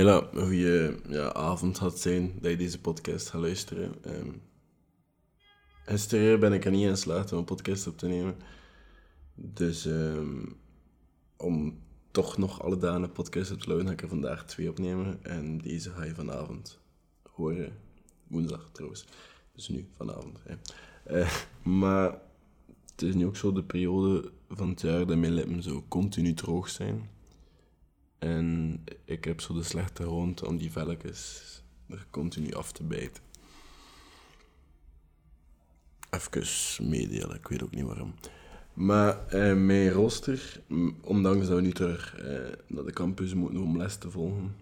hele goede ja, avond had zijn dat je deze podcast gaat luisteren. Um, gisteren ben ik er niet in geslaagd om een podcast op te nemen. Dus um, om toch nog alle dagen een podcast op te lopen, ga ik er vandaag twee opnemen. En deze ga je vanavond horen. Woensdag trouwens. Dus nu, vanavond. Hè. Uh, maar het is nu ook zo de periode van het jaar dat mijn lippen zo continu droog zijn. En ik heb zo de slechte rond om die velletjes er continu af te bijten. Even meedelen, ik weet ook niet waarom. Maar eh, mijn rooster, ondanks dat we nu terug eh, naar de campus moeten om les te volgen,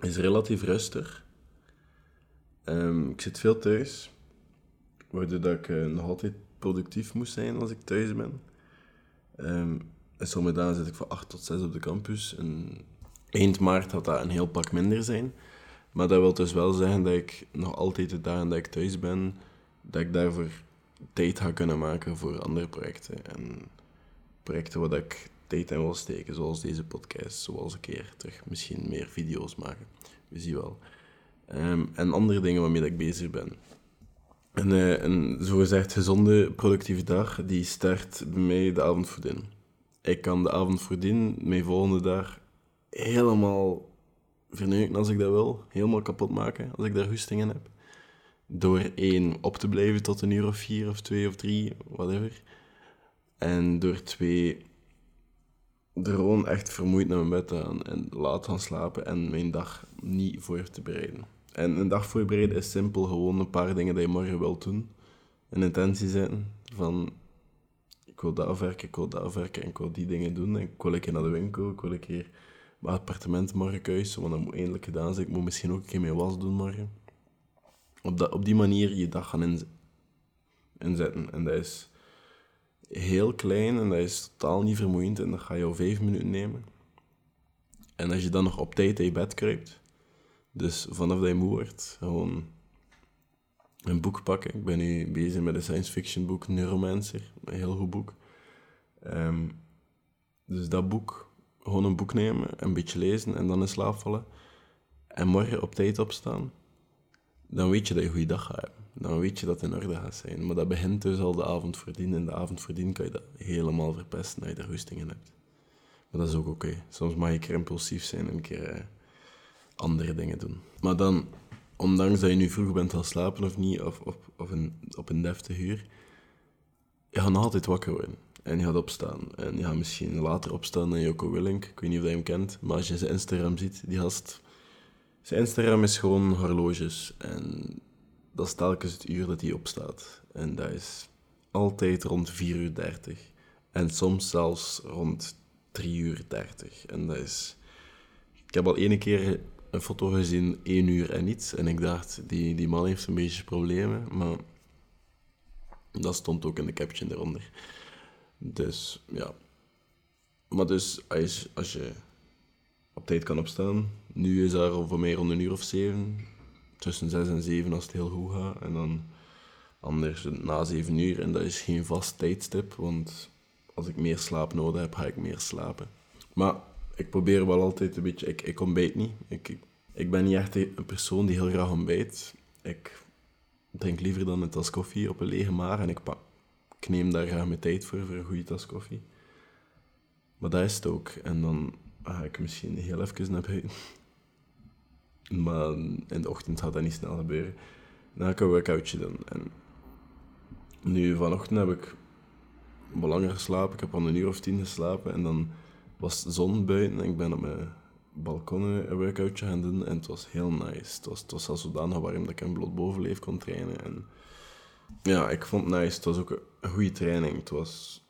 is relatief rustig. Um, ik zit veel thuis, waardoor dat ik uh, nog altijd productief moest zijn als ik thuis ben. Um, en dagen zit ik van 8 tot 6 op de campus. En eind maart had dat een heel pak minder zijn. Maar dat wil dus wel zeggen dat ik nog altijd de dagen dat ik thuis ben, dat ik daarvoor tijd ga kunnen maken voor andere projecten. En projecten waar ik tijd in wil steken, zoals deze podcast, zoals een keer terug misschien meer video's maken. We zien wel. Um, en andere dingen waarmee ik bezig ben. En uh, een zogezegd gezonde productieve dag, die start bij mij de avond voordien ik kan de avond voordien, mijn volgende dag, helemaal verneuken als ik dat wil. Helemaal kapot maken als ik daar goesting in heb. Door één, op te blijven tot een uur of vier of twee of drie, whatever. En door twee, er gewoon echt vermoeid naar mijn bed te gaan en laat gaan slapen en mijn dag niet voor te bereiden. En een dag voorbereiden is simpel, gewoon een paar dingen die je morgen wilt doen. Een intentie zetten van ik wil dat afwerken, ik wil dat afwerken en ik wil die dingen doen. En ik wil een keer naar de winkel, ik wil een keer mijn appartement morgen kuisen, want dat moet eindelijk gedaan zijn. Ik moet misschien ook een keer mijn was doen morgen. Op, dat, op die manier je dag gaan inzetten. En dat is heel klein en dat is totaal niet vermoeiend en dat ga je al vijf minuten nemen. En als je dan nog op tijd in je bed kruipt, dus vanaf dat je moe wordt, gewoon een boek pakken. Ik ben nu bezig met een science fiction boek, Neuromancer. Een heel goed boek. Ehm, dus dat boek, gewoon een boek nemen, een beetje lezen en dan in slaap vallen. En morgen op tijd opstaan. Dan weet je dat je een goede dag gaat hebben. Dan weet je dat het in orde gaat zijn. Maar dat begint dus al de avond voordien. En de avond voordien kan je dat helemaal verpesten als je daar rustingen hebt. Maar dat is ook oké. Soms mag je een keer impulsief zijn en een keer eh, andere dingen doen. Maar dan ondanks dat je nu vroeg bent gaan slapen of niet, of, of, of een, op een deftige uur, je gaat altijd wakker worden. En je gaat opstaan. En je gaat misschien later opstaan dan Joko Willink. Ik weet niet of je hem kent, maar als je zijn Instagram ziet, die gast... Zijn Instagram is gewoon horloges. En dat is telkens het uur dat hij opstaat. En dat is altijd rond 4 uur 30. En soms zelfs rond 3 uur 30. En dat is... Ik heb al ene keer een foto gezien, één uur en iets. En ik dacht, die, die man heeft een beetje problemen. Maar dat stond ook in de caption eronder. Dus ja. Maar dus, als, als je op tijd kan opstaan. Nu is daar voor mij rond een uur of zeven. Tussen zes en zeven als het heel goed gaat. En dan anders na zeven uur. En dat is geen vast tijdstip. Want als ik meer slaap nodig heb, ga ik meer slapen. Maar ik probeer wel altijd een beetje... Ik, ik ontbijt niet. Ik, ik, ben niet echt een persoon die heel graag ontbijt. Ik drink liever dan een tas koffie op een lege maag. En ik, ik neem daar graag mijn tijd voor, voor een goede tas koffie. Maar dat is het ook. En dan ga ik misschien heel even naar buiten. Maar in de ochtend gaat dat niet snel gebeuren. Dan ga ik een workoutje doen. En nu vanochtend heb ik langer geslapen. Ik heb al een uur of tien geslapen. En dan was zon buiten en ik ben op mijn balkon een workoutje gaan doen en het was heel nice. Het was, het was zodanig warm dat ik een bloot bovenleef kon trainen. En ja, ik vond het nice. Het was ook een goede training. Het was,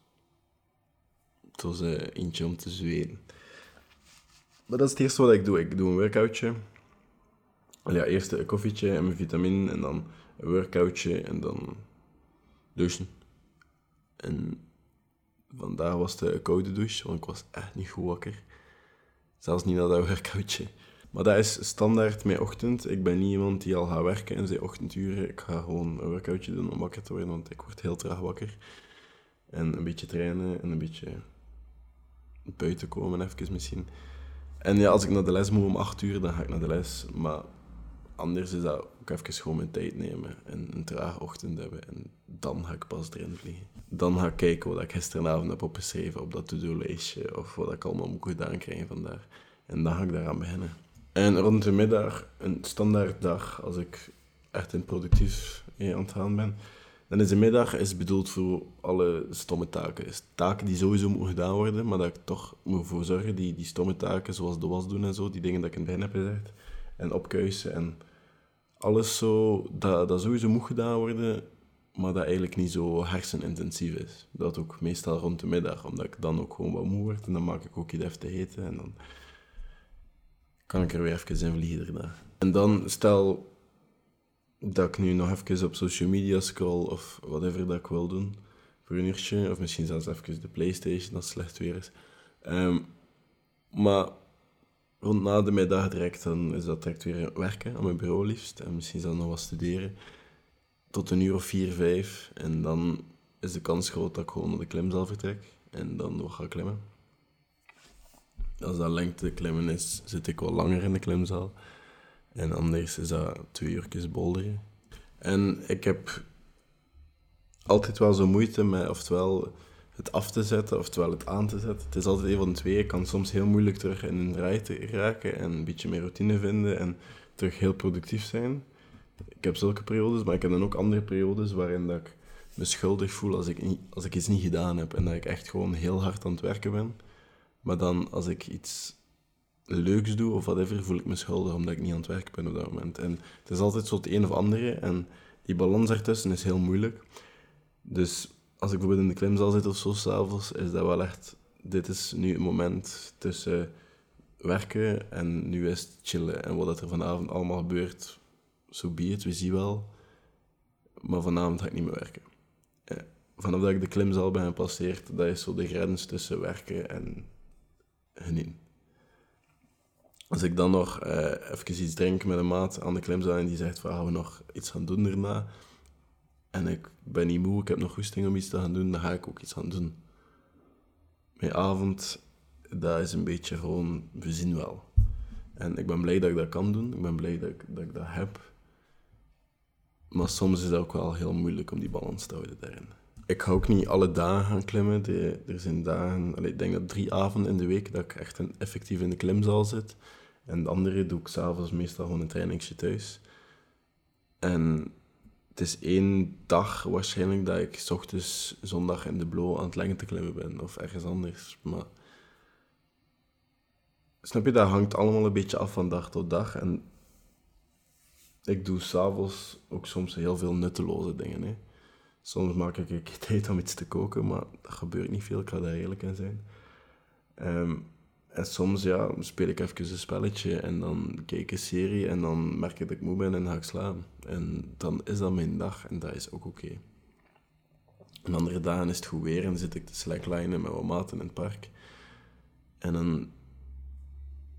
het was uh, eentje om te zweten. Maar dat is het eerste wat ik doe. Ik doe een workoutje. Ja, eerst een koffietje en mijn vitamine en dan een workoutje en dan douchen. En Vandaag was het een koude douche, want ik was echt niet goed wakker. Zelfs niet na dat workoutje. Maar dat is standaard mijn ochtend. Ik ben niet iemand die al gaat werken in zijn ochtenduren. Ik ga gewoon een workoutje doen om wakker te worden, want ik word heel traag wakker. En een beetje trainen en een beetje buiten komen even misschien. En ja, als ik naar de les moet om 8 uur, dan ga ik naar de les. Maar anders is dat ook even gewoon mijn tijd nemen en een traag ochtend hebben. En dan ga ik pas erin vliegen. Dan ga ik kijken wat ik gisteravond heb opgeschreven op dat to-do-lijstje. Of wat ik allemaal moet gedaan krijgen vandaag. En dan ga ik daaraan beginnen. En rond de middag, een standaard dag, als ik echt in productief aan het gaan ben, dan is de middag is bedoeld voor alle stomme taken. Dus taken die sowieso moeten gedaan worden, maar dat ik toch moet voor zorgen, die, die stomme taken, zoals de was doen en zo, die dingen dat ik in het begin heb gezegd, en opkuisen en alles zo, dat, dat sowieso moet gedaan worden, maar dat eigenlijk niet zo hersenintensief is. Dat ook meestal rond de middag, omdat ik dan ook gewoon wat moe word en dan maak ik ook iets even te eten en dan kan ik er weer even in vliegen daarna. En dan, stel dat ik nu nog even op social media scroll of whatever dat ik wil doen voor een uurtje, of misschien zelfs even de Playstation als het slecht weer is. Ehm, maar rond na de middag direct, dan is dat direct weer werken aan mijn bureau liefst. En misschien zelfs nog wat studeren. Tot een uur of vier, vijf. En dan is de kans groot dat ik gewoon naar de klimzaal vertrek. En dan nog ga klimmen. Als dat lengte klimmen is, zit ik wel langer in de klimzaal. En anders is dat twee uurtjes bolderen. En ik heb altijd wel zo moeite met oftewel het af te zetten, oftewel het aan te zetten. Het is altijd een van twee. Ik kan soms heel moeilijk terug in een rij te raken en een beetje meer routine vinden en terug heel productief zijn. Ik heb zulke periodes, maar ik heb dan ook andere periodes waarin dat ik me schuldig voel als ik, als ik iets niet gedaan heb en dat ik echt gewoon heel hard aan het werken ben. Maar dan als ik iets leuks doe of whatever, voel ik me schuldig omdat ik niet aan het werk ben op dat moment. En het is altijd zo het een of andere en die balans ertussen is heel moeilijk. Dus als ik bijvoorbeeld in de klimzaal zit of zo s'avonds, is dat wel echt, dit is nu het moment tussen werken en nu is het chillen. En wat er vanavond allemaal gebeurt, zo so be it, we zien wel. Maar vanavond ga ik niet meer werken. Vanaf dat ik de klimzaal ben gepasseerd, dat is zo de grens tussen werken en genieten. Als ik dan nog uh, even iets drink met een maat aan de klimzaal en die zegt van gaan we nog iets gaan doen daarna en ik ben niet moe, ik heb nog goesting om iets te gaan doen, dan ga ik ook iets gaan doen. Mijn avond, dat is een beetje gewoon, we zien wel. En ik ben blij dat ik dat kan doen, ik ben blij dat ik dat, dat heb. Maar soms is het ook wel heel moeilijk om die balans te houden daarin. Ik ga ook niet alle dagen gaan klimmen. er zijn dagen, ik denk dat drie avonden in de week dat ik echt een, effectief in de klimzaal zit. En de andere doe ik s'avonds meestal gewoon een trainingsje thuis. En het is één dag waarschijnlijk dat ik s ochtends zondag in de blow aan het lengen te klimmen ben. Of ergens anders. Maar... Snap je, dat hangt allemaal een beetje af van dag tot dag. En ik doe s'avonds ook soms heel veel nutteloze dingen. Hè. Soms maak ik tijd om iets te koken, maar dat gebeurt niet veel, ik ga daar eerlijk in zijn. Um, en soms ja, speel ik even een spelletje en dan kijk ik een serie en dan merk ik dat ik moe ben en ga ik slaan. En dan is dat mijn dag en dat is ook oké. Okay. Andere dagen is het goed weer en dan zit ik te slacklinen met wat maten in het park. En dan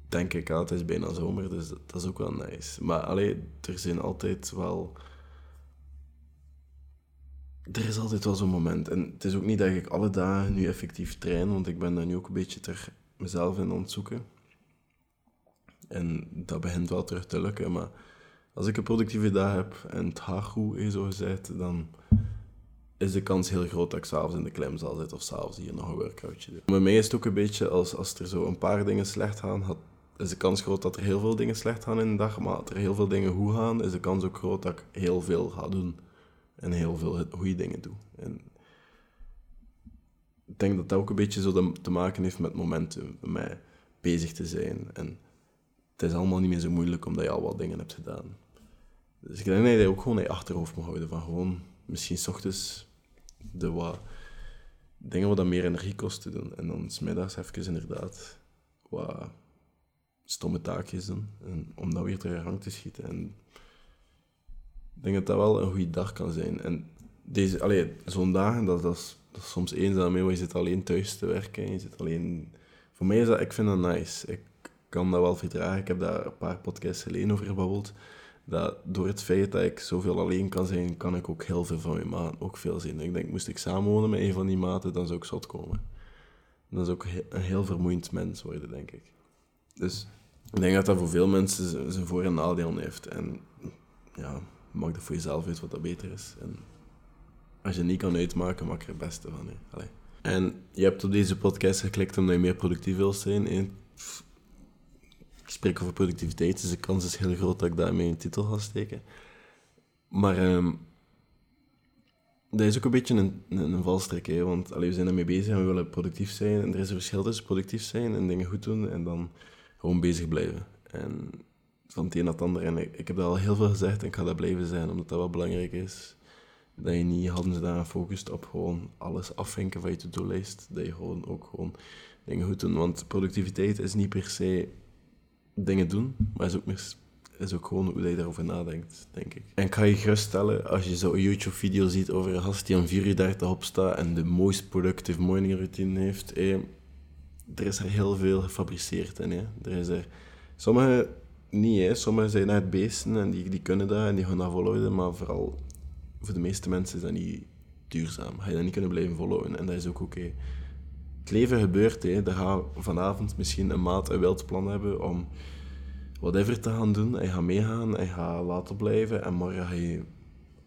denk ik, ah, het is bijna zomer, dus dat, is ook wel nice. Maar alleen, er zijn altijd wel... Er is altijd wel zo'n moment. En het is ook niet dat ik alle dagen nu effectief train, want ik ben daar nu ook een beetje ter mezelf in ontzoeken. En dat begint wel terug te lukken, maar als ik een productieve dag heb en het gaat goed, zo gezegd, dan is de kans heel groot dat ik s'avonds in de klem zal zitten of s'avonds hier nog een workoutje doe. Bij mij is het ook een beetje als, als er zo een paar dingen slecht gaan, had, is de kans groot dat er heel veel dingen slecht gaan in de dag, maar als er heel veel dingen goed gaan, is de kans ook groot dat ik heel veel ga doen en heel veel goede dingen doe. En ik denk dat dat ook een beetje zo te maken heeft met momenten, mij bezig te zijn. En het is allemaal niet meer zo moeilijk omdat je al wat dingen hebt gedaan. Dus ik denk dat je ook gewoon in je achterhoofd moet houden. Van gewoon misschien s ochtends de wat dingen wat meer energie kosten doen. En dan smiddags even inderdaad wat stomme taakjes doen. En om dat weer terug gang te schieten. En ik denk dat dat wel een goede dag kan zijn. En deze, zo'n dagen, dat, dat is dat is soms eenzaam, want je zit alleen thuis te werken. Je zit alleen... Voor mij is dat, ik vind dat nice. Ik kan dat wel verdragen. Ik heb daar een paar podcasts geleden over gebabbeld. Dat door het feit dat ik zoveel alleen kan zijn, kan ik ook heel veel van mijn maat ook veel zien. Ik denk, moest ik samenwonen met een van die maten, dan zou ik zot komen. Dan zou ik een heel vermoeiend mens worden, denk ik. Dus ik denk dat dat voor veel mensen zijn voor- en nadeel heeft. En ja, maak dat voor jezelf uit wat dat beter is. En als je niet kan uitmaken, maak er het beste van. En je hebt op deze podcast geklikt omdat je meer productief wil zijn. Ik spreek over productiviteit, dus de kans is heel groot dat ik daarmee een titel ga steken. Maar ehm, dat is ook een beetje een, een, een valstrik, hè? want allee, we zijn ermee bezig en we willen productief zijn. En er is een verschil tussen productief zijn en dingen goed doen en dan gewoon bezig blijven. En van het een naar het ander. En ik, ik heb dat al heel veel gezegd en ik ga dat blijven zijn, omdat dat wel belangrijk is. Dat je niet hadden ze daar focust op gewoon alles afvinken van je to-do-lijst. Dat je gewoon ook gewoon dingen goed doen. Want productiviteit is niet per se dingen doen, maar is ook, meer, is ook gewoon hoe je daarover nadenkt, denk ik. En ik ga je geruststellen, als je zo'n YouTube-video ziet over een gast die om 4 uur daar opstaat en de most productive morning routine heeft, eh, er is er heel veel gefabriceerd in. Hè. Er is er... Sommige niet, hè. Sommigen zijn net beesten en die, die kunnen dat en die gaan dat volhouden, maar vooral voor de meeste mensen is dat niet duurzaam. Ga je dat niet kunnen blijven volhouden en dat is ook oké. Het leven gebeurt, hè. Er gaat vanavond misschien een maat een wild plan hebben om whatever te gaan doen. Hij gaat meegaan, hij gaat laten blijven en morgen ga je,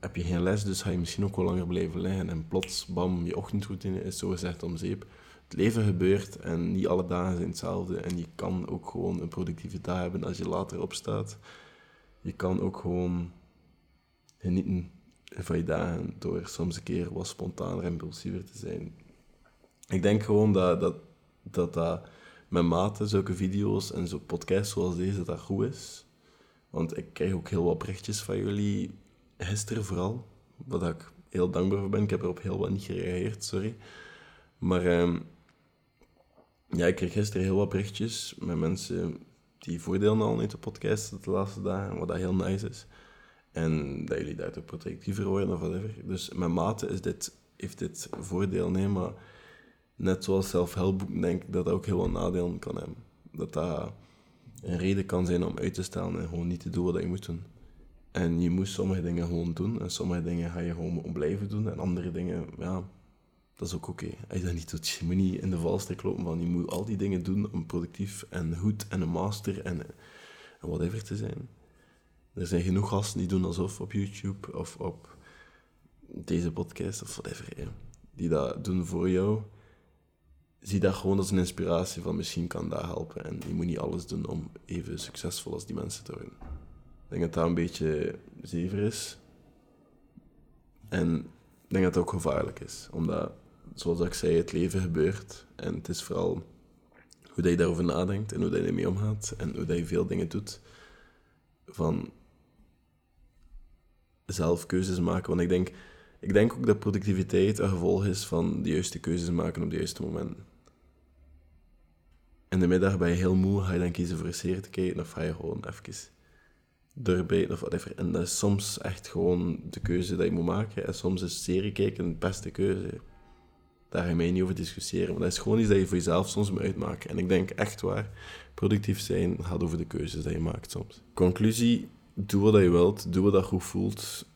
heb je geen les, dus ga je misschien ook wel langer blijven liggen. En plots, bam, je ochtendroutine is zo gezegd om zeep. Het leven gebeurt en niet alle dagen zijn hetzelfde. En je kan ook gewoon een productieve dag hebben als je later opstaat. Je kan ook gewoon genieten van je dagen door soms een keer wat spontaner en impulsiever te zijn. Ik denk gewoon dat dat, dat, dat met mate zulke video's en zo podcasts zoals deze, dat goed is. Want ik krijg ook heel wat berichtjes van jullie, gisteren vooral, wat ik heel dankbaar voor ben. Ik heb erop heel wat niet gereageerd, sorry. Maar um, ja, ik kreeg gisteren heel wat berichtjes met mensen die voordeel al uit de podcast de laatste dagen, wat dat heel nice is. En dat jullie daardoor productiever worden of whatever. Dus met mate is dit, heeft dit voordeel, nee, maar net zoals zelfhelpboek denk ik dat dat ook heel veel nadelen kan hebben. Dat dat een reden kan zijn om uit te stellen en gewoon niet te doen wat je moet doen. En je moet sommige dingen gewoon doen en sommige dingen ga je gewoon blijven doen en andere dingen, ja, dat is ook oké. Als je dat niet doet, je moet niet in de valstrik lopen van je moet al die dingen doen om productief en goed en een master en, en whatever te zijn. Er zijn genoeg gasten die doen alsof op YouTube of op deze podcast of whatever, die dat doen voor jou zie dat gewoon als een inspiratie van misschien kan dat helpen. En je moet niet alles doen om even succesvol als die mensen te worden. Ik denk dat dat een beetje zever is. En ik denk dat het ook gevaarlijk is. Omdat, zoals ik zei, het leven gebeurt. En het is vooral hoe dat je daarover nadenkt en hoe dat je ermee omgaat. En hoe dat je veel dingen doet. Van zelf keuzes maken. Want ik denk, ik denk ook dat productiviteit een gevolg is van de juiste keuzes maken op de juiste momenten in de middag ben je heel moe, ga je dan kiezen voor een serie te kijken of ga je gewoon even doorbijten of whatever. En dat is soms echt gewoon de keuze die je moet maken. En soms is serie kijken de beste keuze. Daar ga je niet over discussiëren. Maar dat is gewoon iets dat je voor jezelf soms moet uitmaken. En ik denk echt waar, productief zijn gaat over de keuzes die je maakt soms. Conclusie, doe wat je wilt, doe wat je goed voelt.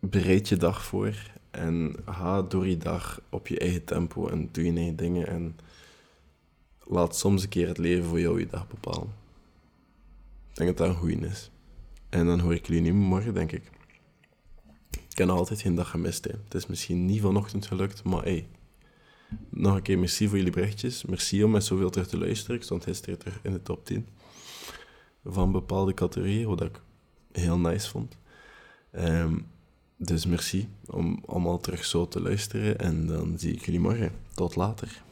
Bereid je dag voor en ga door je dag op je eigen tempo en doe je eigen dingen. En laat soms een keer het leven voor jou je dag bepalen. Ik denk dat dat een goeie is. En dan hoor ik jullie niet morgen, denk ik. Ik heb altijd geen dag gemist. Het is misschien niet vanochtend gelukt, maar hey. Nog een keer merci voor jullie berichtjes. Merci om met zoveel terug te luisteren. Ik stond gisteren terug in de top 10 van bepaalde categorieën, wat ik heel nice vond. Um, dus merci om allemaal terug zo te luisteren. En dan zie ik jullie morgen. Tot later.